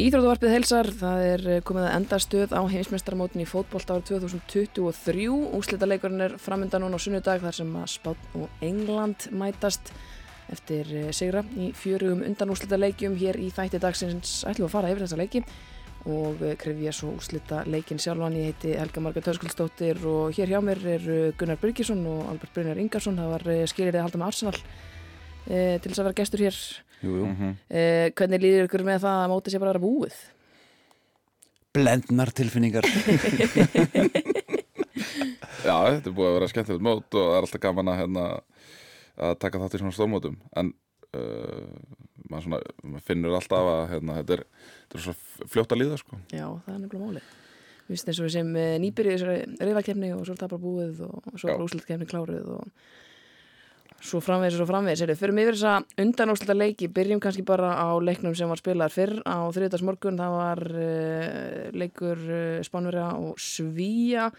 Íþrótuvarpið heilsar, það er eh, komið að enda stöð á heimismestarmótin í fótbollt árið 2023. Úslitaleikurinn er framöndan núna á sunnudag þar sem að Spán og England mætast eftir eh, sigra í fjörugum undan úslitaleikjum hér í þætti dagsins ætlum að fara yfir þessa leiki og eh, kref ég svo úslita leikin sjálfan. Ég heiti Helga Marga Törskullstóttir og hér hjá mér er Gunnar Byrkisson og Albert Brynjar Ingarsson. Það var skilirðið að halda með Arsenal til þess að vera gestur hér Jú, jú. Mm -hmm. Eh, hvernig líður ykkur með það að mótið sé bara að vera búið? Blendnar tilfinningar Já, þetta er búið að vera skemmtilegt mót og það er alltaf gaman að, hérna, að taka þátt í svona stórmótum en uh, maður, svona, maður finnur alltaf að hérna, þetta, er, þetta er svo fljótt að líða sko. Já, það er nefnilega málið Við veist eins og við sem eh, nýbyrju í þessari reyðakefni og svo er það bara búið og svo er úslutkefni kláruð og svo framvegis og svo framvegis Fyrir mig yfir þessa undanúslita leiki byrjum kannski bara á leiknum sem var spilaðar fyrr á þriðdags morgun, það var uh, leikur uh, Spánverja og Svíja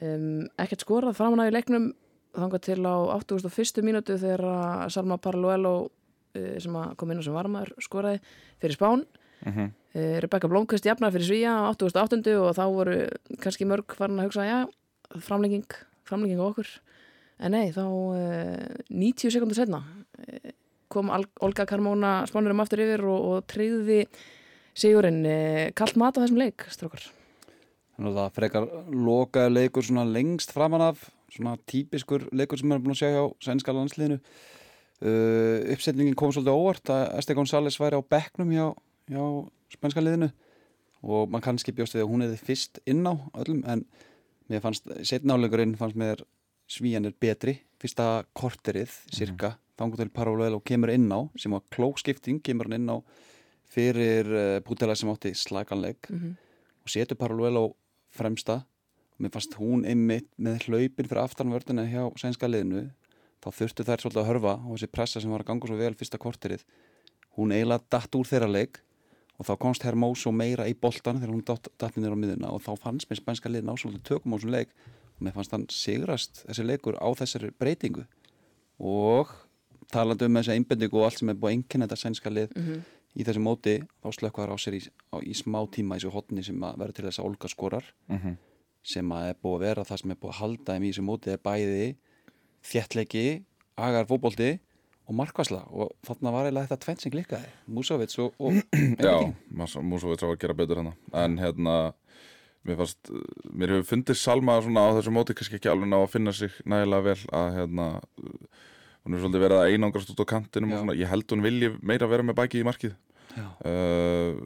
um, ekkert skorað framan á í leiknum þangað til á 81. mínútu þegar Salma Paraluelo uh, sem kom inn á sem varmar skoraði fyrir Spán mm -hmm. Rebecca Blomqvist jafnar fyrir Svíja á 88. og þá voru kannski mörg farin að hugsa já, framlenging framlenging á okkur en nei, þá uh, 90 sekundur setna uh, kom Olga Carmona spánurum aftur yfir og, og treyði sigurinn kallt mat á þessum leik, strókar Þannig að það frekar lokaði leikur svona lengst framan af svona típiskur leikur sem við erum búin að sjá hjá sænska landsliðinu. Uh, uppsetningin kom svolítið óvart að Esti Gonzáles væri á bekknum hjá, hjá spænska liðinu og mann kannski bjóst við að hún hefði fyrst inn á öllum en mér fannst setnáleikurinn fannst mér svíjan er betri, fyrsta korterið cirka, mm -hmm. þangur til Parolel og kemur inn á, sem var klókskipting kemur hann inn á fyrir uh, Pútela sem átti slaganleik mm -hmm. og setur Parolel á fremsta og mér fannst hún einmitt með hlaupin fyrir aftanvördina hjá sænska liðinu þá þurftu þær svolítið að hörfa og þessi pressa sem var að ganga svo vel fyrsta korterið hún eiginlega datt úr þeirra leik og þá komst Hermóso meira í boltan þegar hún datt, datt minni á miðuna og þá fannst mér spænska liðin á svolítið tökum á þessum leik mér fannst hann sigrast þessi leikur á þessari breytingu. Og talandi um þessi einbendingu og allt sem er búið að einnkynna þetta sænska lið mm -hmm. í þessi móti þá slökkvar á sér í, á, í smá tíma í þessu hotni sem að verður til þess að Olga skorar. Mm -hmm. sem að er búið að vera það sem er búið að halda í þessu móti er bæði þjettleiki, agar fókbólti og markværsla og þarna var eiginlega þetta tvenn sem klikkaði. Músovits og, og Já, Músovits á að gera betur hana en hérna mér fannst, mér hefur fundið Salma svona á þessu móti kannski ekki alveg ná að finna sig nægilega vel að hérna hún er svolítið verið að einangrast út á kantinum svona, ég held hún vilji meira vera með bækið í markið. Uh,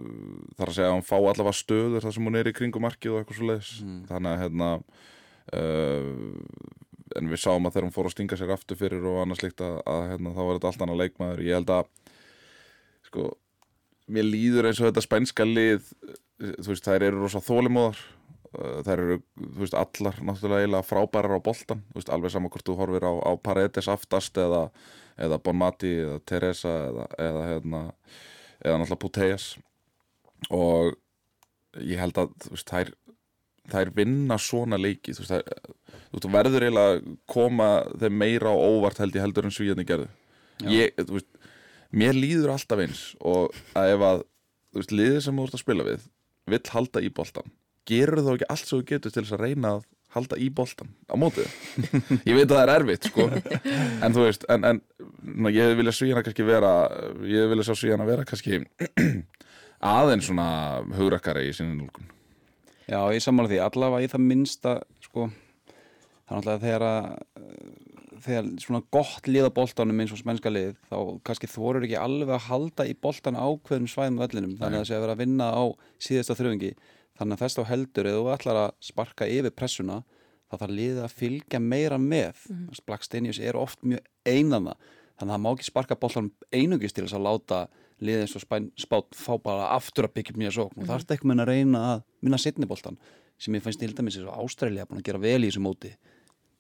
þar að segja að hún fá allavega stöður þar sem hún er í kringu markið og eitthvað svo leiðis mm. þannig að hérna uh, en við sáum að þegar hún fór að stinga sér aftur fyrir og annars líkt að, að hérna, þá var þetta allt annað leikmaður. Ég held að sko, mér líður eins og þetta spænska lið þú veist, þær eru rosa þólimóðar þær eru, þú veist, allar náttúrulega frábærar á boltan þú veist, alveg saman hvort þú horfir á, á Paredes aftast eða, eða Bonmati eða Teresa eða, eða hérna, eða náttúrulega Puteas og ég held að, þú veist, þær þær vinna svona leiki. Þú veist, þær, þú veist, verður eiginlega koma þeim meira á óvart held ég heldur en svíðan í gerðu ég, þú veist, mér líður alltaf eins og að ef að, þú veist, liðið sem þú ert að spila við vill halda í boltan gerur þú ekki allt sem þú getur til þess að reyna að halda í boltan á mótið ég veit að það er erfitt sko. En þú veist, en, en ég vilja svíjana kannski vera ég vilja sjá svíjana vera kannski aðeins svona hugrakkari í sinni nálgun. Já, ég samála því, allavega í það minnsta sko, þannig að þegar að þegar svona gott liða boltanum eins og smænska lið þá kannski þorur ekki alveg að halda í boltan ákveðum svæðum öllinum þannig að það sé að vera að vinna á síðasta þrjöfingi þannig að þess þá heldur eða þú ætlar að sparka yfir pressuna þá þarf liðið að fylgja meira með. Mm -hmm. Black Stenius er oft mjög einanna þannig að það má ekki sparka boltanum einungist til þess að láta liðið eins og spátt fá bara aftur að byggja mjög sókn. Mm -hmm. og það er ekki með að reyna að vinna sittni boltan sem ég fannst til dæmis eins og Ástrælja búin að gera vel í þessu móti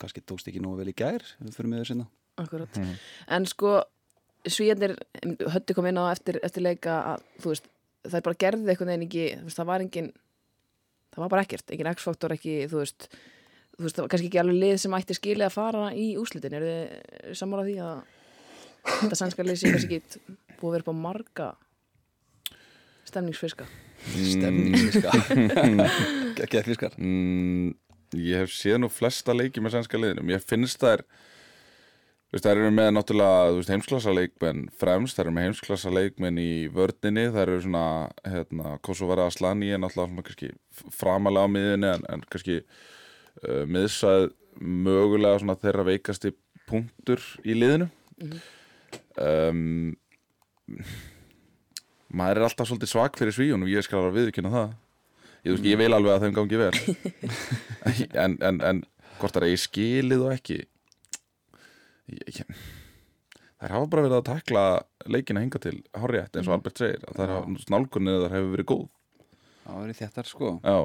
kannski tókst ekki nú vel í gær fyrir þau sinna Akkurat, mm. en sko svíjarnir, höndi kom inn á eftir, eftir leika að þú veist það er bara gerðið eitthvað en ekki veist, það var engin, það var bara ekkert engin X-faktor ekki, þú veist þú veist, það var kannski ekki alveg lið sem ætti skilið að fara í úslitin, er þið sammála því að þetta sænska lið sé kannski ekki búið að vera på marga stemningsfiska? Stemningsfiskar Gekkið fiskar. Mm, Ég hef séð nú flesta leiki með sænska liðinum Ég finnst þær Þú veist, þær eru með náttúrulega veist, heimsklassa leikmenn fremst, þær eru með heimsklassa leikmenn í vördninni, þær eru svona hérna, Kosovar Aslani er náttúrulega svona kannski framalega á miðinni en, en kannski uh, miðsað mögulega svona þeirra veikasti punktur í liðinu. Um, maður er alltaf svolítið svag fyrir svíjunum, ég skal alveg viðkynna það ég, ég vil alveg að þeim gangi vel. En, en, en hvort það er í skilið og ekki? Ég, ég, þær hafa bara verið að takla leikina hinga til horrétt eins og Albert segir. Að þær hafa, nálgunnið þar hefur verið góð. Það var í þéttar sko. Já,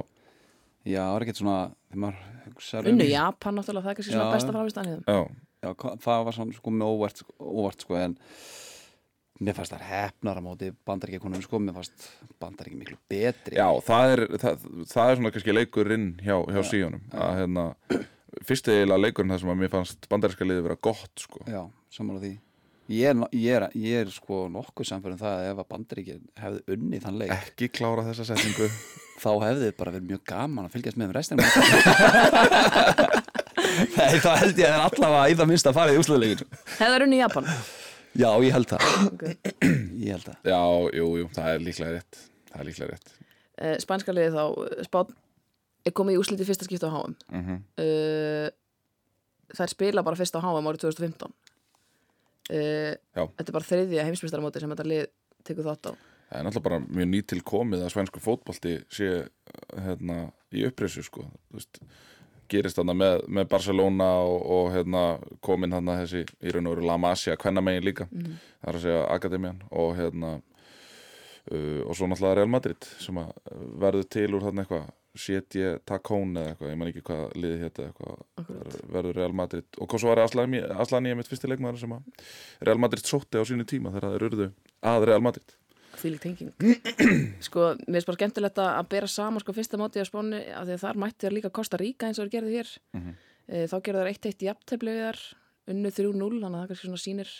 Já, það var ekkert svona þegar maður hugsar um Unnu í- Japan náttúrulega, það er kannski svona besta framist annið já, Já, það var svona sko með óvart, óvart sko en mér fannst það hefnar á móti bandaríkjakonum sko, mér fannst bandaríkja miklu betri. Já það, er, það, það er svona kannski leikurinn hjá, hjá síjónum að hérna fyrst eiginlega leikurinn það sem að mér fannst bandarinska liði vera gott sko. Já, sammála því. Ég er, ég er, ég er sko nokkuð samfærum það að ef að bandaríkja hefði unnið þann leik ekki klára þessa setningu. Þá hefði bara verið mjög gaman að fylgjast með um restina Nei, það held ég að allavega í það minnst að fara í úsluðleikin Hefðar unnu Japan? Já, ég held það. Okay. Ég held það. Já, jú, jú, það er líklega rétt það er líklega rétt uh, Spænska liði þá uh, Spán er komið í úsliti fyrsta skipta á HM mm -hmm. uh, Þær spila bara fyrst á HM árið 2015 uh. Þetta er bara þriðja heimsmyndstaramóti sem þetta lið tekur þátt á Það er náttúrulega bara mjög nýtil komið að svensku fótbolti sé hérna, í uppreysu sko. Þú veist, gerist þarna með, með Barcelona og, og hérna, komin þarna þessi í raun og veru La Masia, kvennamegin líka Mhm. það er að segja Akademian og hérna uh, og svo náttúrulega Real Madrid sem að verður til úr þarna eitthvað Sétje Takón eða eitthvað, ég man ekki hvað liðið hétta verður Real Madrid og hvað svo var Aslani, mitt fyrsti leikmaður sem að Real Madrid sótti á sínu tíma þegar þeir urðu að Real Madrid. Fílik tenging. Sko, mér finnst bara skemmtilegt að bera saman sko fyrsta móti á Spáni af því að þar mætti þær líka Kosta Ríka eins og þær gerði hér. Mhm. uh, Þá gerðu þær 1-1 jafntefli við þær unnu 3-0, þannig að það kannski svona sýnir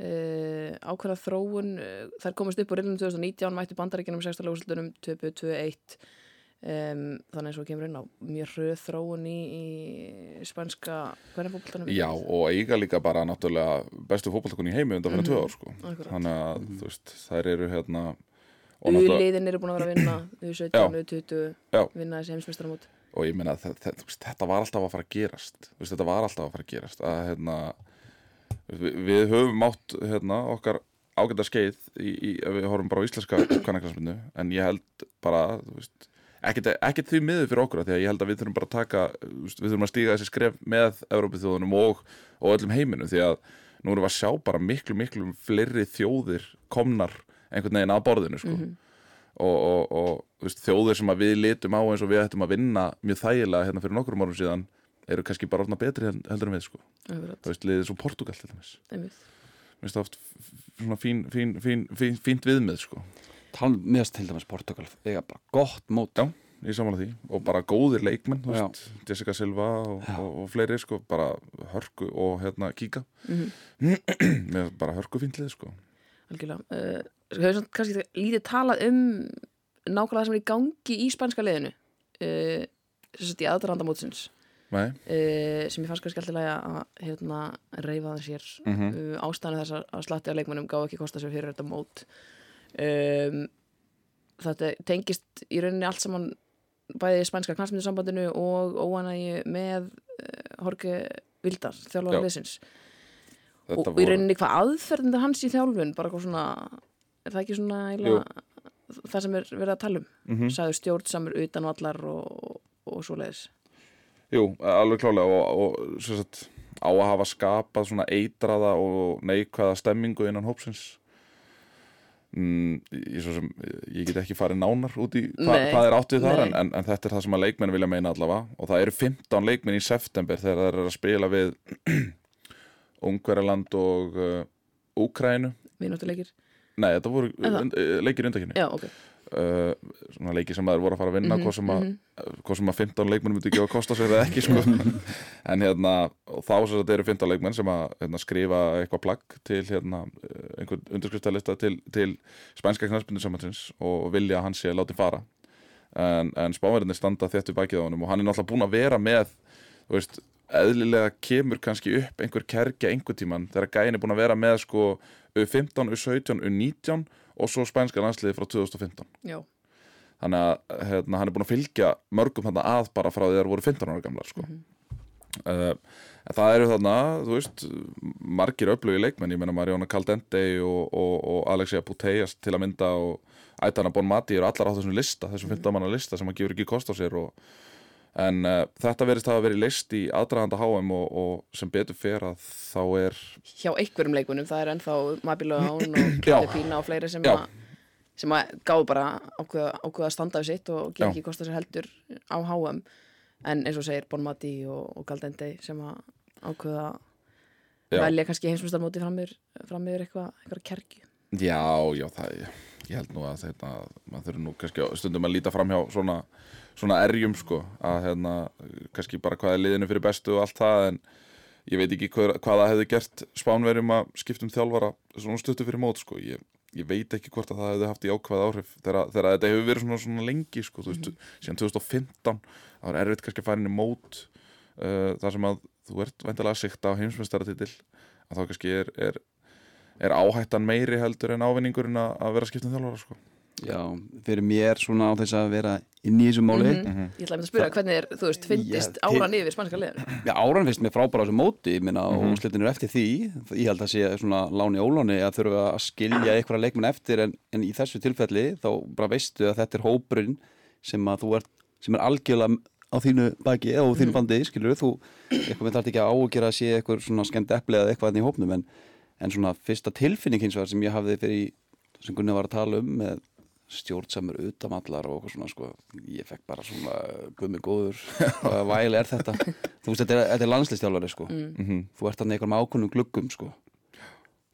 uh, ákveða þróun uh, þær komast upp á reilum 2019 mættu bandaríkjunum 16 lóðslutunum 2-2-1 um, þannig eins og kemur inn á mjög hröð þróun í, í spænska hvernig fólktanum Já, og eiga líka bara náttúrulega bestu fótballtakun í heimi undan fyrir Mhm. tvö ár sko. Akkurat. þannig að þú veist, þær eru hérna U-liðin eru búin að vera að vinna U17, Já. U20 Já. vinna þessi heimsmeistaramót og ég meina að þetta, var alltaf að fara að gerast veist, þetta var alltaf að fara að gerast að hérna við, við höfum átt hérna okkar ágæta skeið í, í, við horfum bara á íslenska kannakrænsmyndu en ég held bara veist, ekkit, ekkit því miður fyrir okkur því að ég held að við þurfum bara að taka veist, við þurfum að stíga þessi skref með Evrópið og, og öllum heiminum því að nú erum við að sjá bara miklu miklu fleiri þjóðir komnar einhvern veginn að borðinu sko. og, og, og þú veist, þjóðir sem við litum á eins og við ættum að vinna mjög þægilega hérna fyrir nokkrum árum síðan eru kannski bara orðna betri hel- heldur en við sko. Þú veist, liðið svo Portugal til dæmis finnst það oft svona fín, fín, fín, fín, fínt viðmið sko. Tal, Mér til dæmis Portugal eiga bara gott mót Já. ég samanlega því og bara góðir leikmenn veist, Jessica Silva og, og, og fleiri sko, bara hörku og hérna kíka Mhm. með bara hörku fínt lið sko. algjörlega uh, sko, hefur svona kannski lítið talað um nákvæmlega það sem er í gangi í spænska liðinu uh, sem sett í aðdraranda mótsins uh, sem ég fannst kannski alltaf að hérna, reyfa það sér Mhm. uh, ástæðan þess að- slatti á leikmennum gá ekki kosta sér fyrir þetta mót. Um, þetta tengist í rauninni allt saman bæði spænska knarsmyndusambandinu og óanægi með uh, Horke Vildar, þjálfara Já. liðsins. Og, og í rauninni hvað aðferðin er hans í þjálfun bara svona er það ekki svona eiginlega, það sem er verið að tala um? Mhm. sagði stjórnsamur utan vallar og, og svoleiðis Jú, alveg klálega og, og sagt, á að hafa skapað svona eitraða og neikvæða stemmingu innan hópsins. Mm, ég, sem, ég get ekki farið nánar út í hva, hvað er átt við þar en, en, en þetta er það sem að leikmenn vilja meina allavega. Og það eru 15 leikmenn í september þegar það er að spila við Ungverjaland og uh, Úkrænu vinnóttuleikir Nei, þetta voru uh, leikir undakinni já, ok, uh, svona leiki sem maður voru að fara að vinna Mhm, að, mhm. hvað sem að 15 leikmenn myndi ekki að kosta sér eða ekki sko. en hérna, þá sem þetta eru 15 leikmenn sem að hérna, skrifa eitthvað plagg til hérna, eh, einhvern undirskriftalista til, til spænska knæspindu samansins og vilja að hann sé látið fara en, en spáverðinni standa þéttu bakið á honum og hann er náttúrulega búin að vera með þú veist, eðlilega kemur kannski upp einhver kerkja einhver tíman þegar gæin er búin að vera með sko U15, U17, U19 og svo spænska landsliði frá 2015 Já, þannig að hérna, hann er búin að fylgja mörgum þarna að bara frá því að þeir voru 15 ára gamlar sko. uh, en það eru þarna þú veist, margir öflugi leikmenn. Ég menna Marjóna Caldente og, og, og Alexia Puteas til að mynda og Ætana Bonmati eru allar á þessum lista þessum 15 manna lista sem hann gefur ekki kost á sér og, en uh, þetta verðist að hafa verið list í aðdraganda HM og, og sem betur fer að þá er hjá einhverjum leikunum, það er ennþá Mabilo Án og. Kjalli Pína og fleiri sem að sem að gáðu bara ákveða, ákveða að standa við sitt og gera ekki kosta sér heldur á HM en eins og segir Bonmati og, og Galdende sem að ákveða velja kannski heimsmyndstarmóti fram yfir, fram yfir eitthvað, eitthvað kerkju Já, já, það, ég held nú að þetta, maður þurfi nú kannski stundum að líta fram hjá svona, svona erjum sko, að hérna, kannski bara hvað er liðinu fyrir bestu og allt það en ég veit ekki hvað, hvað það hefði gert spánverjum að skiptum þjálfara svona stuttu fyrir mót sko, ég, ég veit ekki hvort að það hefði haft í ákveð áhrif þegar, þegar þetta hefur verið svona, svona lengi sko, þú veist, síðan 2015 það var erfitt kannski að fara inn í mót uh, þar sem að þú ert vendilega að sikta á heimsmeistaratitil að þá kannski er, er er áhættan meiri heldur en ávinningurinn að vera skiptum þjálfara sko. Já, fyrir mér svona á þess að vera inn í þessu máli. Mhm. Ég ætla að mynda að spyrja hvernig er, þú veist, fyndist Já, til- áran yfir spanska liðinu? Já, áran finnst mér frábæra á þessu móti ég minna, Mhm. og úrslitin eru eftir því. Ég held að sé svona láni óláni að þurfa að skilja einhverja leikmenn eftir en, en í þessu tilfelli þá bara veistu að þetta er hópurinn sem að þú ert, sem er algjörlega á þínu baki eða á þínu bandi skilur þú, eitthvað með þarf ekki að ágjöra að sé eitthvað svona skemmt epli eða eitthvað enn í hópnum en, en svona fyrsta tilfinning hins vegar sem ég hafði fyrir sem Gunni var að tala um með stjórnsamur utamallar og svona sko, ég fekk bara svona gummi góður, hvaða væl er þetta? Þú veist, þetta er, þetta er landslistjálfari sko. Mm. Þú ert hann einhverjum ákunnum gluggum sko.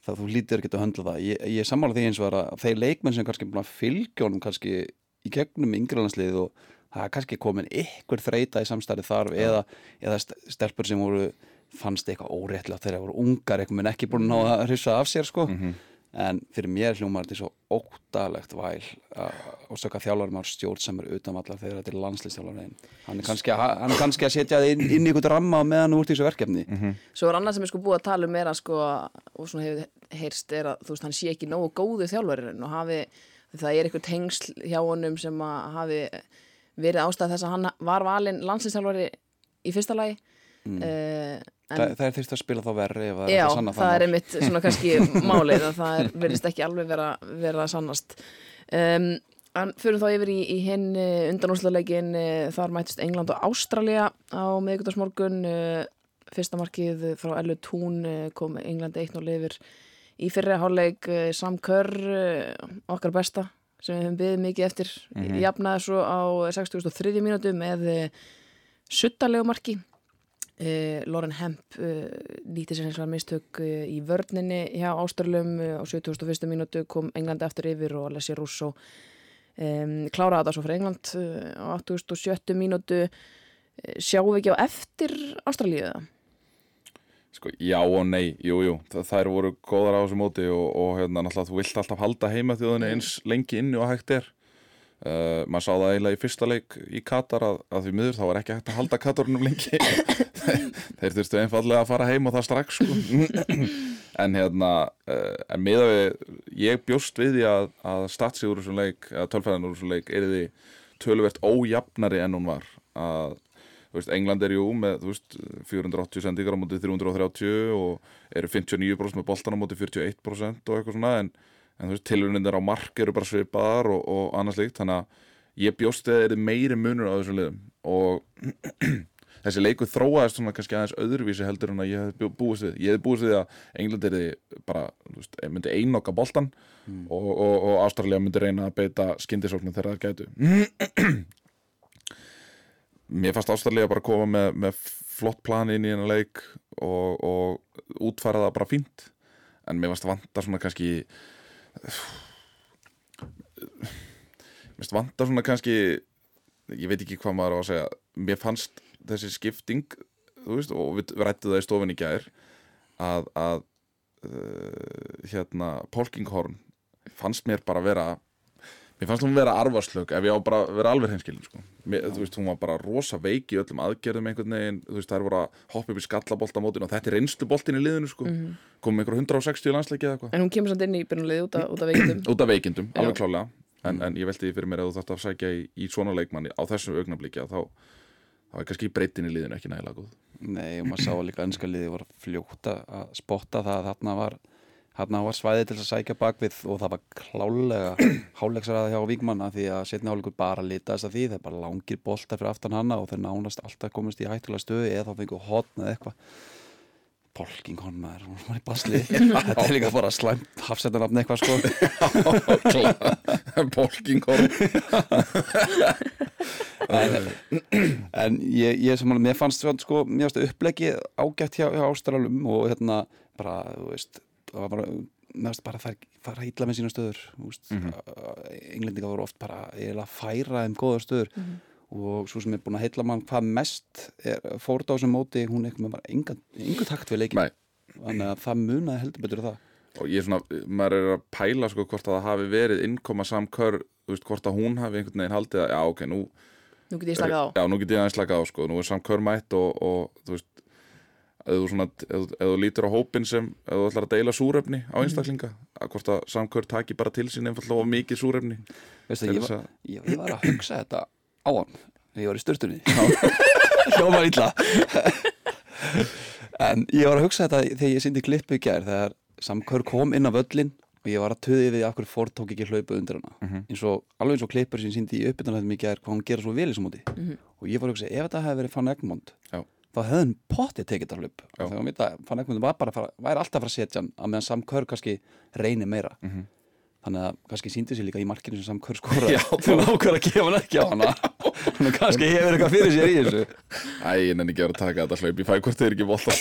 Það þú lítir ekki að höndla það. Ég, ég sammála því eins og að þeir leikmenn sem kannski búin að fylgja honum kannski í gegnum yngrelandslið og það er kannski komin ykkur þreita í samstæði þar eða, eða st- stelpur sem voru fannst eitthvað óréttlega þegar þeir voru ungar eitthvað menn ekki búin að ná að hrissa af sér sko en fyrir mér hljómar þetta svo óttalegt væl að ásaka þjálfarum á stjórnsamur utanvallar þegar þetta er landslistjálfari hann er kannski, að- hann er kannski að setja þið inn, inn í einhvern ramma meðan úr þessu verkefni. Svo er annað sem er sko búið að tala um er að sko, og svona hefur heyrst er að þú veist, hann sé ekki nógu góðu þjálfarinn og hafi, það er eitthvað tengsl hjá honum sem að hafi verið ástæð þess að hann var valinn landsinsþjálfari í fyrsta lagi mm. en, Þa, það er þurft að spila þá verri það Já, hægt að sanna það er einmitt svona kannski málið að það er, verðist ekki alveg vera, vera sannast um, en fyrir þá yfir í, í hinn undanúsleikin þar mætist England og Ástralja á miðgudagsmorgun uh, fyrsta markið frá Ellu Tún uh, kom England 1-0 yfir í fyrri hálfleik uh, Sam Kerr uh, okkar besta sem við höfum byggðið mikið eftir mm -hmm. jafnaði svo á 63. mínútu með uh, suttalegu marki Uh, Lauren Hemp uh, nýtti sér eins og mistök uh, í vörninni hjá Ástralum á 71. mínútu kom Englandi aftur yfir og Alessi Russo um, kláraði þetta svo fyrir England á 87. mínútu sjáum við ekki á eftir Ástralíu það? Sko, já og nei, jú, jú, Þa, þær voru góðar á þessu móti og, og hérna, náttúrulega, þú vilt alltaf halda heima þjóðinni eins lengi inni og hægt er uh, maður sá það eiginlega í fyrsta leik í Katar að, að því miður þá var ekki hægt að halda Katarunum lengi þeir þurftu einfallega að fara heim og það strax sko. en hérna uh, en miða við, ég bjóst við því að, að statsi úr þessum leik að tölfæðan úr þessum leik er því töluvert ójafnari en hún var að veist, England er jú með veist, 480 sendingar á móti 330 og eru 59% með boltan á móti 41% og eitthvað svona en, en þú veist, tilvunir á mark eru bara svipaðar og, og annað slíkt þannig að ég bjóst að það eru meiri munur á þessum liðum. Og þessi leiku þróaðist svona kannski aðeins öðruvísi heldur en að ég hef búist við. Ég hef búist við að England er bara þú veist, myndi einoka boltan og, og, og Ástralja myndi reyna að beita skyndisóknum þegar það gætu. Mér fannst Ástralja bara að koma með, með flott plan inn í hennar leik og, og útfæra það bara fínt. En mér fannst vanta svona kannski Mér finnst vanta svona kannski ég veit ekki hvað maður á að segja mér fannst þessi skipting veist, og við rættu það í stofin í gær að, að uh, hérna Polkinghorn fannst mér bara vera mér fannst hún vera arfarslög ef ég á bara vera alveg henskilin sko. mér, þú veist, hún var bara rosa veik í öllum aðgerðum einhvern veginn, þú veist, það er voru að hoppa upp í skallaboltamótin og þetta er reynsluboltin í liðinu sko. Mhm. komum einhver 160 landsleiki eða eitthvað En hún kemur samt inn í byrjunlið út, af- út af veikindum út af veikindum, Já. alveg klálega en, en ég velti því fyrir mér að þú þarft að sækja í, í svona leikmanni á þessu augnabliki að þá, þá er kannski breytin í liðinu ekki nægilega góð Nei, og maður sá líka ennska liði var fljótt að spotta það að þarna var, þarna var svæði til að sækja bakvið og það var klálega hálegsaraða hjá Víkmann að því að setna hálfleikur bara litaðist að því. Þeir bara langir boltar fyrir aftan hana og þeir nánast alltaf komast í hættulega stöðu eða þá fengu hotn eða eitthvað. Polking hon maður, hún var í basli. Þetta er líka bara slæmt hafsettanafn eitthvað sko. Polkinghorn en, en ég, ég sem alveg, mér fannst sko, mér fannst uppleggi ágætt hjá, hjá Ástralum og hérna bara, þú veist það var bara, fannst bara þær fara illa með sína stöður, þú veist. Mm englendinga voru oft bara eiginlega að færa þeim góðar stöður. Og svo sem er búin að heilla mann hvað mest er, fórt á þessum móti, hún eitthvað með bara enga takt við leikin Nei. þannig að það munaði heldur betur það. Og ég er svona, maður er að pæla sko hvort að það hafi verið innkoma samkör þú veist, hvort að hún hafi einhvern veginn haldið að já, ok, nú, Nú get ég slakað á. Já, nú get ég aðeins slakað á sko, nú er samkör mætt og, og þú veist ef þú, svona, ef, þú- ef þú lítur á hópin sem ef þú ætlar að deila súrefni á einstaklinga að hvort að samkör taki bara til sín einfallega of mikið súrefni Veistu, ég, var, að- ég, ég var að hugsa þetta á hann þegar ég var í styrtunni hljómar illa. En ég var að hugsa þetta þegar ég syndi klippu í gær þegar samkör kom inn á völlin og ég var að töði við af hverju Ford tók ekki hlaupa undir hana. Mhm. eins og, alveg eins og klippur sem syndi í uppbytunarhættum í gær hvað hún gera svo vel í svo móti og ég var að hugsa, ef þetta hefði verið fann Egmond Já. Þá hefði hann pottið tekið þetta hann veit að fann var bara að fara, væri alltaf að fara að setja hann að meðan samkör kannski reynir meira. Mhm. þannig að kannski síndi sér líka í markinu sem samkör skora Já. þú að gefa hann ekki á hana. Þannig að kannski hefur eitthvað fyrir sér í þessu. Æ, ég nenni ekki að vera að taka þetta hlaup. Ég fæ hvort þau er ekki volta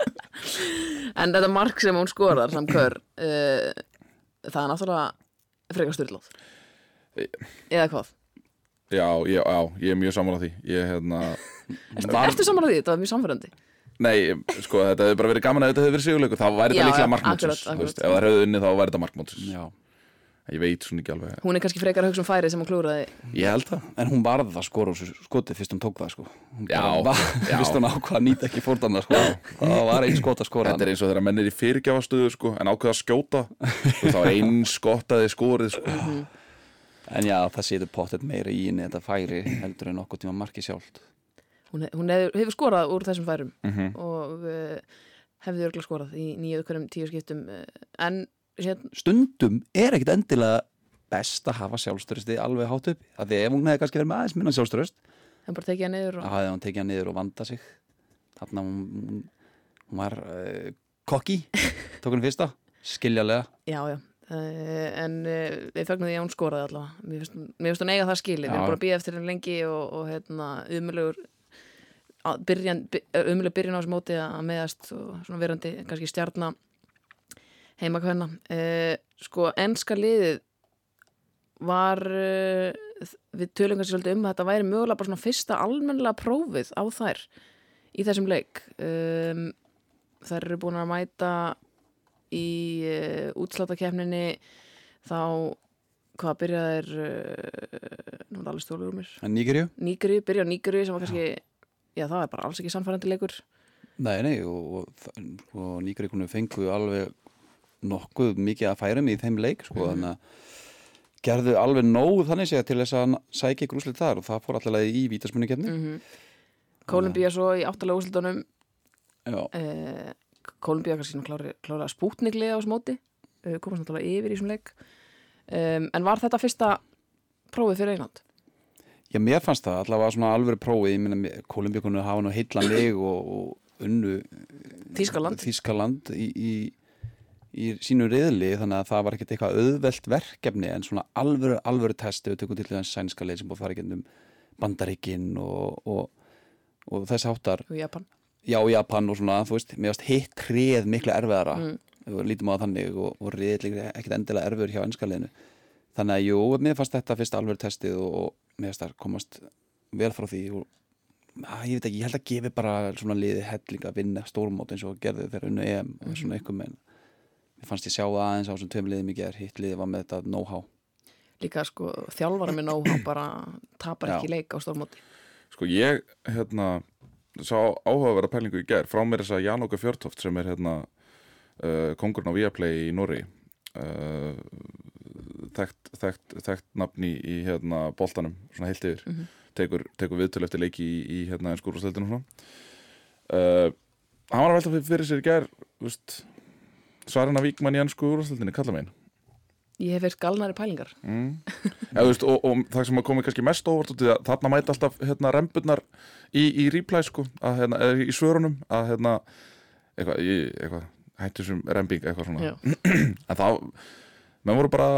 En þetta mark sem hún skorar samkör uh, Það er náttúrulega frekar styrlóð Eða hvað? Já, ég, já, ég er mjög á því. Ég, hérna Ertu, ertu saman að því? Þetta var mjög samfærandi Nei, sko, þetta hefði bara verið gaman að þetta hefði verið sigurleikur. Þá væri Já, þetta líklega já, akkurat. ef það hefði unnið þá væri þetta markmótsins. Já. ég veit svona ekki alveg. Hún er kannski frekar að hugsa um færið sem hún klúraði ég held það. En hún varði það skora úr þessu skoti fyrst hún tók það sko. Hún Já, bara var, já. fyrst hún ákvað að nýta ekki fórdanna sko. Það var einn skot að skora þetta er eins og þegar menn er í fyrirgjafastöðu sko, en ákveða að skjóta. Þá er einn skottaði skorið sko. En já, það setur pottet meira í henni þetta færi heldur en okkur tíma marki sjálft. Hún, hún hefur, hefur skorað úr þessum færum. Mhm. og uh, hefði örgulega skorað í nýju ökkurum tíu skiptum uh, en hérna, stundum er ekkit endilega best að hafa sjálfstörsti alveg hátt upp af því ef hún hefði kannski verið með aðeins minna sjálfstörst hann bara tekið hann niður þá og, hann tekið hann niður og vanda sig. Þarna hún, hún, hún var uh, kokki tók hann fyrsta, skiljalega Já, já en uh, við fögnum því að hún skoraði allavega. Mér finnst, hún eiga það skili við erum búin að býja eftir henni lengi og, og hérna, umulugur byrjan, umulugur byrjan á þessu móti að meðast og svona verandi kannski stjarna heima hvenna uh, sko, enska liðið var uh, við tölum kannski svolítið um að þetta væri mögulega bara svona fyrsta almennilega prófið á þær í þessum leik. Um, þær eru búin að mæta í uh, útslátakefninni þá hvað byrjaði er uh, nú er alveg stólur um mér. En Nígerju? Nígri, byrja á Nígri sem var kannski já það er bara alls ekki sannfærandi leikur. Nei, nei, og, og, og Nígeríkunum fengu alveg nokkuð mikið að færum í þeim leik sko, þannig að gerðu alveg nóg þannig segja til þess að sækja ykkur úslit þar og það fór allavega í vítasmunnikefni mm Kolumbía svo í áttalega úrslutunum Já, uh, Kolumbía kannski klára spútniglið á þessu móti. Uh, komast náttúrulega yfir í þessum leik. Um, en var þetta fyrsta prófið fyrir England? Já, mér fannst það allavega svona alvöru prófi ég minna, Kolumbíkunum hafa nú heilla mig og, og unnu Þýskaland. Þískaland í, í, í sínu riðli. Þannig að það var ekkert eitthvað auðvelt verkefni en svona alvöru, alvöru testi við tökum til þess sænska leið sem búið að fara ekki um Bandaríkin og, og, og þess áttar og Japan já, Japan og svona, þú veist, mér varst hitt kreð miklu erfiðara. Mm. lítum á þannig og, og riðli ekkert endilega erfiður hjá ennskaliðinu þannig að jú, mér fannst þetta fyrst alveg testið og, og mér fannst það komast vel frá því og að, ég veit ekki, ég held að gefi bara svona liði helling að vinna stórmót eins og gerði þegar unnu EM og svona eitthvað menn mér fannst ég sjá það aðeins á þessum tveim liðum í gerð hitt liði var með þetta know-how. Líka sko þjálfara með nóg bara tapar ekki leik á stórmóti. Sko ég, hérna, sá áhugaverða pælingu í gær frá mér þess að Janóka Fjörtoft sem er hérna uh, kongurinn á Viaplay í Norri uh, þekkt, þekkt, þekkt nafn í, hérna boltanum, svona heilt yfir. Mhm. tekur, tekur viðtölu eftir leiki í, í hérna ennskúrúsleldinu svona. Uh, hann var að velta fyrir sér í gær veist, Svarina Víkmann í ennskúrúsleldinu, kalla megin Ég hef verið galnari pælingar mm. ja, veist, og, og það sem að komi kannski mest óvart út í það, þarna mæta alltaf hérna, remburnar í, í replay sko, að, hérna, í svörunum að hérna, eitthvað, eitthvað hættu sem rembing eitthvað svona en þá, menn voru bara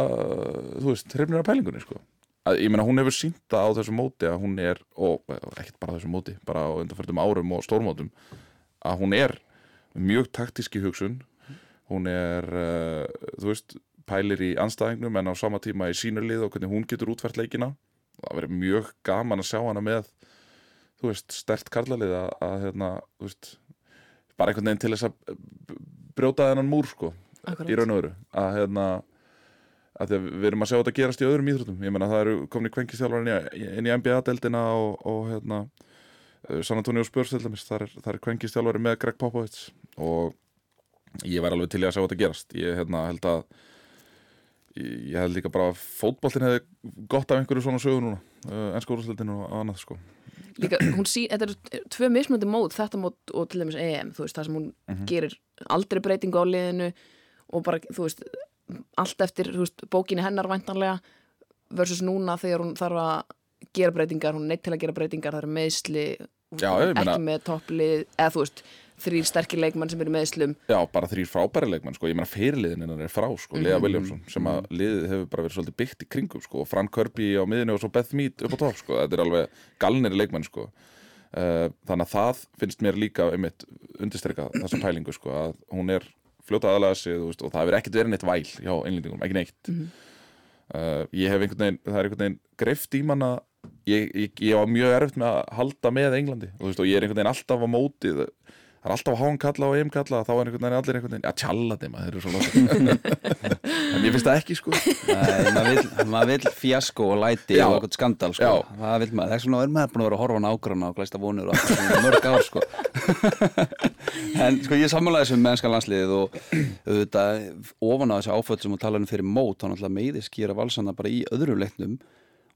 þú veist, hrifnir af pælingunni sko. að, ég meina hún hefur sýnta á þessu móti að hún er, og ekkert bara þessu móti bara á undanförtum árum og stórmótum að hún er mjög taktíski hugsun hún er, uh, þú veist pælir í anstæðingnum en á sama tíma í sínurlið og hvernig hún getur útfært leikina. Það verður mjög gaman að sjá hana með þú veist, stert karlalið að, að hérna, þú veist bara einhvern veginn til þess að brjóta þennan múr sko, í Akkurat. raun og öru að hérna að við erum að sjá þetta gerast í öðrum íþróttum. Ég menna það eru komin í kvenkistjálfar inn í, í NBA-deldina og, og hérna uh, San Antonio Spurs til dæmis, það er, er kvenkistjálfari með Greg Popovich og ég væri alveg til í að sjá þetta gerast. Ég hérna, held að ég, held líka bara að fótboltin hefði gott af einhverju svona sögu núna uh, ennska úrstildinu og annað sko Líka, hún sí, þetta eru tvö mismöndi mót þetta mót og til dæmis EM veist, það sem hún Mhm. gerir aldrei breytingu á liðinu og bara, þú veist allt eftir, veist, bókinni hennar væntanlega versus núna þegar hún þarf að gera breytingar, hún neitt til að gera breytingar það eru meðsli, Já, ég meina- ekki með topplið, eða þú veist þrýr sterkir leikmann sem eru meðslum Já, bara þrýr frábæri leikmenn sko. ég meina fyrirliðin hennar er frá sko, Lea Williamson sem að liðið hefur bara verið svolítið byggt í kringum sko, og Fran Kirby á miðinu og svo Beth Mead upp á topp sko. þetta er alveg galnir leikmenn sko. uh, þannig að það finnst mér líka einmitt undirstryka þessa pælingu sko, að hún er fljóta aðalega sig þú veist, og það hefur ekkert verið neitt væl hjá einlendingum, ekki neitt uh, ég hef einhvern veginn, ég, ég, ég var mjög erfitt með að halda með Englandi og, veist, og ég er einhvern veginn alltaf á móti það er alltaf að háan kalla og EM kalla þá er einhvern veginn allir einhvern veginn, já tjalla þeim þeir eru svo lóta en ég finnst það ekki sko maður vill fjasko og læti Já. og eitthvað skandal sko. Það vill maður, þess vegna er maður búin að vera að horfa á nágrana og glæsta vonur og mörg ár sko. en sko ég sammálaði þessu með ennska landsliðið og auðvitað ofan á þessu áföll sem hún talaði um fyrir mót, þá náttúrulega meiðis gera valsanna bara í öðrum leiknum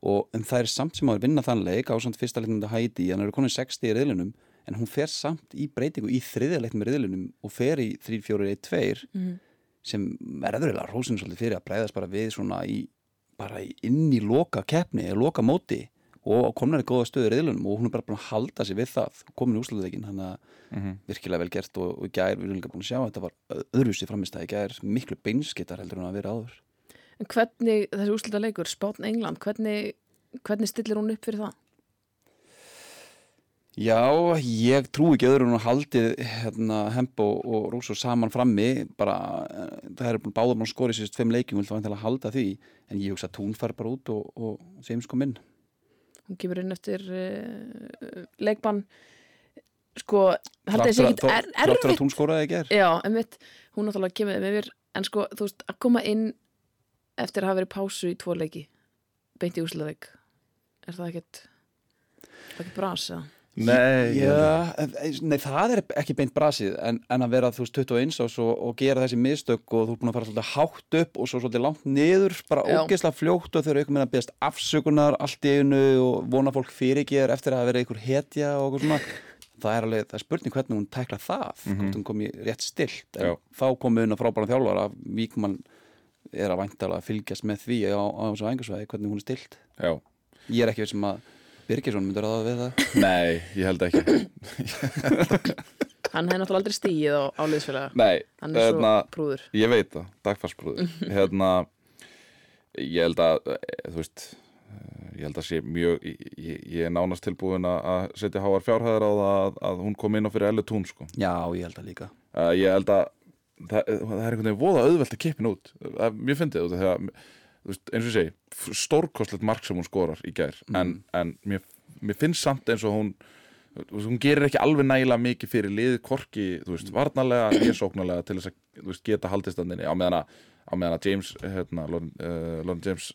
og en það er samt sem að vinna þann leik á samt fyrsta leiknum þetta hæti, hann er konin 60 í riðlinum en hún fer samt í breytingu í þriðja leiknum í riðlinum og fer í 3-4-1-2 Mhm. sem verður eða rósin svolítið fyrir að breyðast bara við svona í bara inn í loka keppni eða loka móti og komnar í góða stöður í riðlunum og hún er bara búin að halda sig við það komin í úsluleikin, þannig að Mhm. virkilega vel gert og, og í gær, við erum líka búin að sjá að þetta var öðruvísi framist að í gær miklu beinskittar heldur en að vera áður en hvernig, þessi úslita leikur, Spátn England hvernig, hvernig stillir hún upp fyrir það? Já, ég trú ekki öðru en að haldið hérna, Hemp og, Rússo saman frammi. Bara, eh, það er búin að skora í sérst fimm leikjum, vil það vantilega halda því? En ég hugsa að tún fær bara út og, og James kom inn hún kemur inn eftir uh, leikbann sko, að Þrátt þessi að- er, fyrir erfitt. Að tún skoraði í gær. Já, einmitt, hún náttúrulega kemur með mér en sko, þú veist, að koma inn eftir að hafa verið pásu í tvo leiki beint í úrslutaveik er það ekkert er það ekkert bras, eða? Nei, Já, en- nei, það er ekki beint brasið en, en að vera þú veist 21 ás og, og gera þessi mistök og þú er búin að fara svolítið hátt upp og svo svolítið langt niður bara ógeðslega fljótt og þau eru einhvern veginn að beðast afsökunar allt í einu og vona fólk fyrirger eftir að verið einhver hetja og eitthvað svona það er alveg, það er spurning hvernig hún tækla það hvort hún kom í rétt stilt en Já. þá komið hún að frábæra þjálfara að Víkmann er að væntalega að fylgjast með því á, á þessu æfingarsvæði hvernig hún er stilt. Já, ég er ekki veist sem að Birgisson myndur að við það? Nei, ég held ekki. Hann hefði náttúrulega aldrei stíið á, á liðsfélaga. Nei, hann er svo hérna, prúður. ég veit það, dagfarsbrúður hérna, ég held að eh, þú veist eh, ég held að sé mjög ég, ég- ég er nánast tilbúin að- setja háar fjárhæðar á það að, að hún kom inn á fyrir ellu tún sko. Já, ég held að líka. Uh, ég held að það, það er einhvern veginn voða auðvelt að kippin út. Það er mjög fyndið veist, eins og ég segi stórkostlegt mark sem hún skorar í gær. En, en mér, mér finnst samt eins og hún hún gerir ekki alveg nægilega mikið fyrir liðið korki, þú veist, varnarlega ég sóknarlega til þess að veist, geta haldistandinni. Á meðan að, á meðan að James hérna, Lauren, uh, Lauren James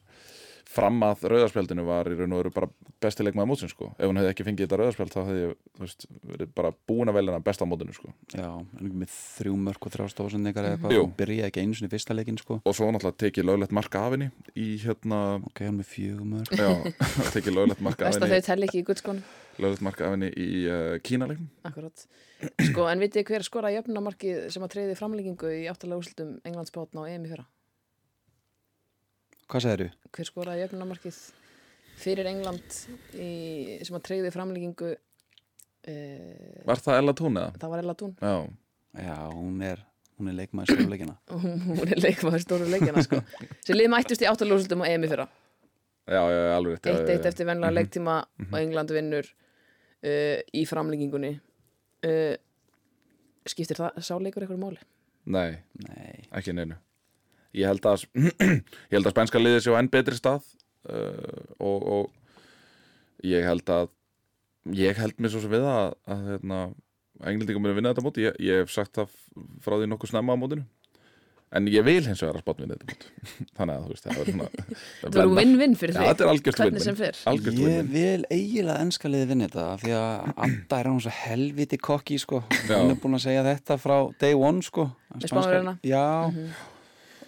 fram að rauðarspjaldinu var í raun og veru bara besti leikmaður mótsins sko. ef hún hefði ekki fengið þetta rauðarspjald þá hefði ég þú veist, verið bara búin að velja hana besta á mótinu sko. Já, en ekki með þrjú mörg og þrjá stóðsendingar eða eitthvað og byrjaði ekki einu sinni í fyrsta leikin sko. og svo náttúrulega tekið löglegt marka af henni í hérna ok, hann með fjögur mörg já, tekið löglegt marka af Best að henni þau telli ekki í guldskónum löglegt marka af henni í uh, kínaleiknum Akkurat Hvað segir þú? Hver skoraði jöfnumarkið fyrir England í, sem að treyði framlengingu uh, Var það Ella Tún eða? Það var Ella Tún Já, Já, hún er, hún er leikmaður stjórnleikina og hún, er leikmaður stóru leikjana sko. sem lið mættust í áttalega úrslutum og EM í fyrra já, já, alveg já, 1-1 já. eftir venlega leiktíma og England vinnur uh, í framlengingunni uh, Skiptir það sáleikur eitthvað máli? Nei, Nei, ekki neinu Ég held að ég held að spænska liðið séu á enn betri stað uh, og, og ég held að ég held mér svo sem við að, að hérna, englendingar muni vinna þetta móti ég, ég hef sagt það frá því nokkuð snemma á mótinu. En ég vil hins vegar að spátt vinna þetta móti þannig að þú veist, það verður svona Það verður vinn-vinn fyrir Já, þig. þetta er fer. Algjört ég win-win. vil eiginlega ennska liði vinna þetta af því að Adda er hann svo helviti kokki sko. Hún er búin að segja þetta frá day one sko. Spánverjana? Já,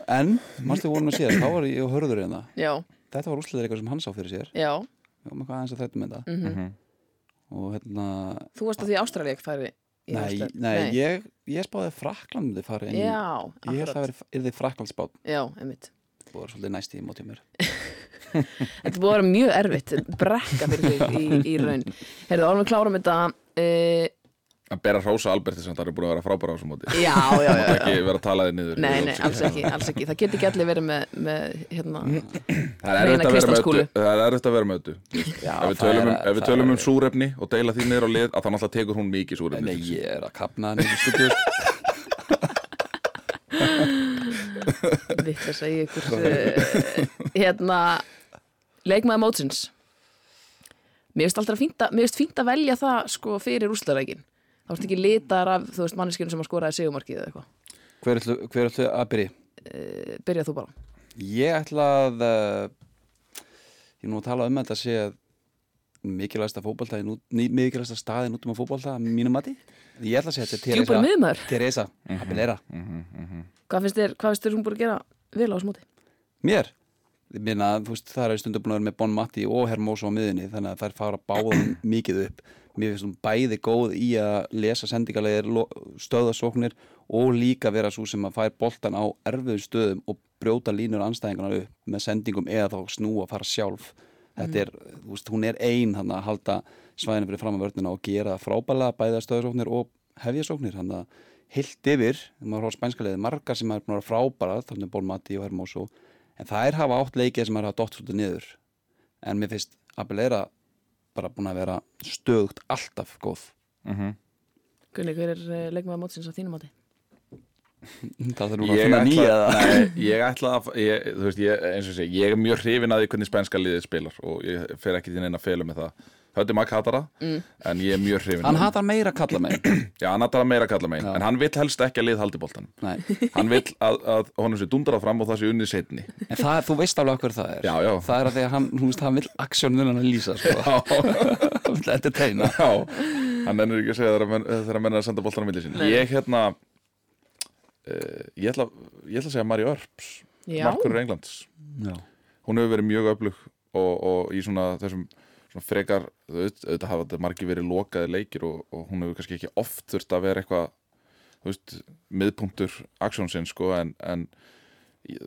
en mannstu vorum að síðan, þá var ég og hörður hérna. Já, þetta var úrsliður eitthvað sem hann sá fyrir sér. Já. Já, með hvað aðeins að þetta með þetta. Mhm. og hérna, Þú varst að því Ástralík færi í nei, úrslit. nei, Ég, ég spáði Frakland myndi fara inn í- Já, ég held að það akkurat. verið Fraklandsbát Já, einmitt. Og var svolítið næst í mótið mér. Þetta að vera mjög erfitt Brekka fyrir þig í, í raun. Heyrðu, árum við klárum þetta uh, að bera hrósa Alberti sem það er búin að vera frábæra á þessum móti. Já, já, já, já. ekki vera að tala þið niður Nei, nei, alls ekki, alls ekki. Það get ekki allir verið með, með hérna Það er Hreina erfitt að vera með kristallskúlu. öllu Það er erfitt að vera með Já, Ef við tölum, er um, að- ef við það tölum um súrefni og deila því niður á lið að þá náttúrulega tekur hún mikið súrefni Nei, ég er að kapna hann í stúdíu Vitt að segja ykkur uh, Hérna Leikmaður mótsins. Mér finnst alltaf fínt að, velja það sko fyrir úrslutareikin þá ertu ekki litar af, þú veist, manneskjunum sem að skoraði segumarkið eða eitthvað? Hver ætlu, hver ætlu að byrja? uh, Byrjað þú bara. Ég ætla að uh, ég er nú að tala um að þetta sé mikilvægsta fótbolta í nú- ný- mikilvægsta staðin út um að fótbolta að mínum mati. Ég ætla að segja þetta er Teresa miðmaður, Teresa, Abelera hvað finnst þér, hvað finnst þér hún búin að gera vel á þessu móti? Mér? Meina, þú veist, það er stundu búin að vera með Bon Matti og Hermoso á miðinni þannig að þær fara báðum mikið upp Mér finnst hún bæði góð í að lesa sendingalegir, stöðasóknir og líka vera svo sem að fær boltan á erfiðu stöðum og brjóta línur anstæðingarna upp með sendingum eða þá snúa að fara sjálf. Þetta er, þú veist, hún er ein hann að halda svæðinu fyrir fram að vörnina og gera frábælega bæða stöðasóknir og hefjasóknir. Hann að heilt yfir, þegar maður horf spænska liði margar sem er að frábæra, þannig Bon Matti og Hermoso en þær hafa átt leikið sem er hafa dott svolítið niður. En mér finnst Abelera bara búin að vera stöðugt alltaf góð. Gunni, hver er uh, leikmaður mótsins á þínum móti? það er nú að Ég finna nýja það. Nei, ég ætla að ég, þú veist, ég, eins og sé, ég er mjög hrifin að því hvernig spænska liðið spilar og ég fer ekki til neina að fela með það Hötti Magg hatar það, Mm. en ég er mjög hrifin hann hatar meira að kalla mig Já, hann hatar meira að kalla megin, en hann vill helst ekki að lið haldi boltan Nei. Hann vill að, að honum sé dundrað fram og það sé unnið setni en það, þú veist alveg hvað það er. Já, já. það er að því að hann, hún veist, hann vill aksjónin hann að lýsa sko. hann vill entertaina. Já, hann ennur ekki að segja þegar menn, þegar menn er að senda boltan á milli sín. Ég hérna uh, ég, ætla, ég ætla að segja Mari Örps Já, Markur Englands. Já. Hún hefur verið mjög öflug og, og í svona þessum frekar, þú veist, auðvitað hafa þetta margir verið lokaði leikir og, og hún hefur kannski ekki oft þurft að vera eitthvað þú veist, miðpunktur aksjónsinn sko en, en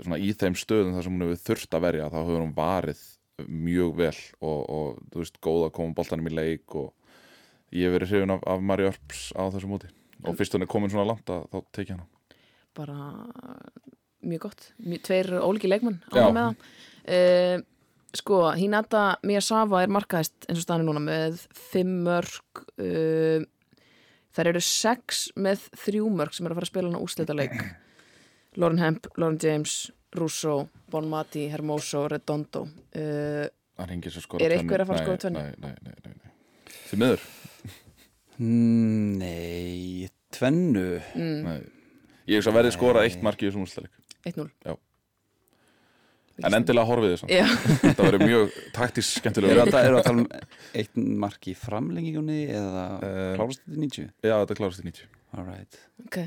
svona í þeim stöðum þar sem hún hefur þurft að verja þá hefur hún varið mjög vel og, og þú veist, góð að koma boltanum í leik og ég hef verið hrifin af, af Mari Örps á þessu móti. Og fyrst hún er komin svona langt að þá teki hana. Bara mjög gott. Mjög, Tveir ólíki leikmenn Já. ánægð með það Sko, Hinata Miyasawa er markaðist eins og staðinu núna með fimm mörg uh, Þær eru sex með þrjú mörg sem eru að fara að spila hana úslita leik Lauren Hemp, Lauren James Russo, Bonmati, Hermoso, Redondo uh, svo Er einhver að fara að skora tvennu? Nei, nei, nei, nei, miður. Mm, Nei, tvennu. Mm, nei. Ég hugsa að verði skora eitt mark í þessum úrstæðleik 1-0 En endilega horfið þess Já, Það verður mjög taktisk skemmtilega er að tala um eitt mark í framlengingunni eða Eh, klárast þetta 90? Já, þetta klárast í 90 Alright ok.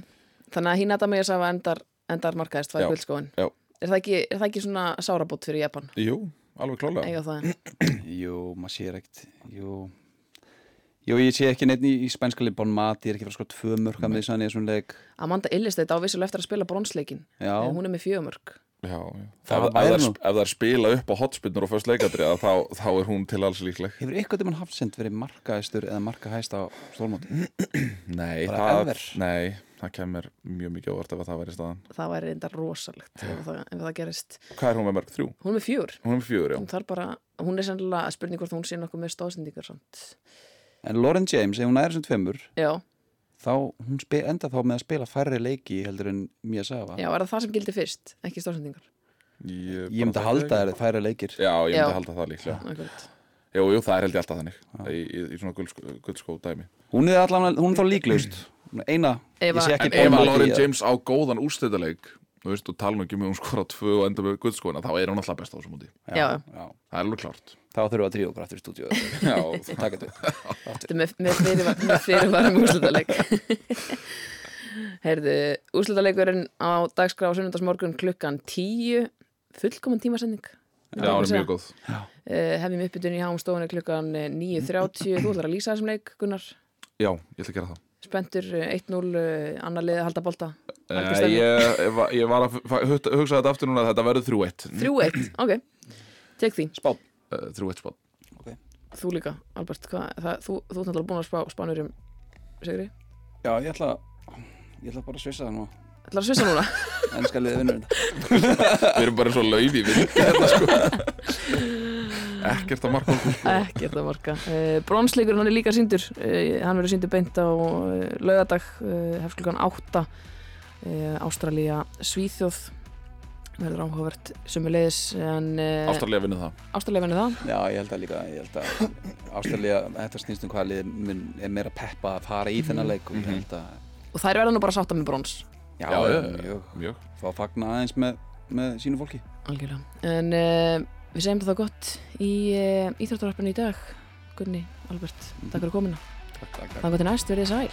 Þannig að Hinata Miyasa endar, endar markaðist var guldskóin já. er, það ekki- er það ekki svona sárabót fyrir Japan? Jú, alveg klálega það? Jú, maður sér ekkert. Jú Jú, ég sé ekki neitt í, í spænskali Bon Mati er ekki frá sko tvö mörg að miðsann í þessum leik. Amanda Illisteit á vissulega eftir að spila bronsleikin Já, en hún er með fjögumörk Já, já. Það Ef, það, nú. ef það er spila upp á hotspinnur og fyrst leikadriða þá, þá er hún til alls líkleg. Hefur eitthvað tímann Hafsend verið markaðistur eða markahæst á stólmóti? Nei, það, nei, það kemur mjög mikið óvart ef að það væri staðan það væri enda rosalegt ef það, ef það gerist. Hvað er hún með mörg? Þrjú? hún er með fjör Hún er með fjögur, já. Hún, bara, hún er sennilega spurning hvort hún sé nokkuð með stóðsendingar samt. En Lauren James, ef hún er þessum tveimur já, þá hún spe, enda þá með að spila færri leiki heldur en Miyazawa já, er það það sem gildi fyrst ekki stóðsendingar Ég, Ég myndi halda þær færri leikir. Já, ég myndi Já. halda það líklega. Akkurat. Jú, jú, það er held ég alltaf þannig í, í, í svona guldskó, guldskó dæmi. Hún er allan, hún er þá líklaust. Eina, ég Eva- sé ekki ef að Lauren að- James á góðan úrstæðaleik Þú veist, og tala nú ekki með hún skora tvö og enda með guldskóina þá er hún alltaf best á þessum úti Já. já. Það er alveg klárt. Þá þurfum við að drífa okkur aftur í stúdíu Já, Takk Þetta er með, með fyrirvar- með fyrirvarum úrslutaleg Heyrðu, úrslutalegurinn á dagskrá á sunnundagsmorgun klukkan 10 fullkomun tímasending. Já, hún er mjög góð. Uh, hefjum uppbytun í háum stofunni klukkan eh, 9.30 þú ætlar að lýsa þessum leik Gunnar? Já, ég ætla að gera það. Spenntur eh, 1-0 uh, annar liðið að halda bolta Eh, stemning. ég, ég, var- ég var að hugsa þetta aftur núna að þetta verður 3-1 3-1, ok, tek því Spá Eh, 3-1 spátt þú líka, Albert, hvað, það, þú, þú ert náttúrulega búin að spá spánur um Sigri, Já, ég ætla Ég ætla bara að svissa það nú ætlar að svissa núna Ennska liðið vinnur þetta Við erum bara svo lauf í við hérna, sko. Ekkert að marka. Ekkert að marka. Uh, Bronsleikurinn hann er líka síndur. Uh, hann verður síndur beint á uh, laugardag, uh, hefsklukkan 8. Uh, Ástralía Svíþjóð verður áhugavert sumulegis en uh, Ástralja vinnur það Ástralía vinnur það. Já, ég held að líka Ástralja Þetta snýst um hvað liðið mun- er meira peppa að fara í þennan leik og ég held að Og þær verða nú bara sátta með brons. Já, Já, mjög Mjög Fá að fagna aðeins með, með sínu fólki Algjörlega. En uh, við segjum það gott í uh, Íþróttararpinu í dag. Gunni, Albert, takk fyrir komuna. Takk, takk, takk fyrir næst, verið sæl.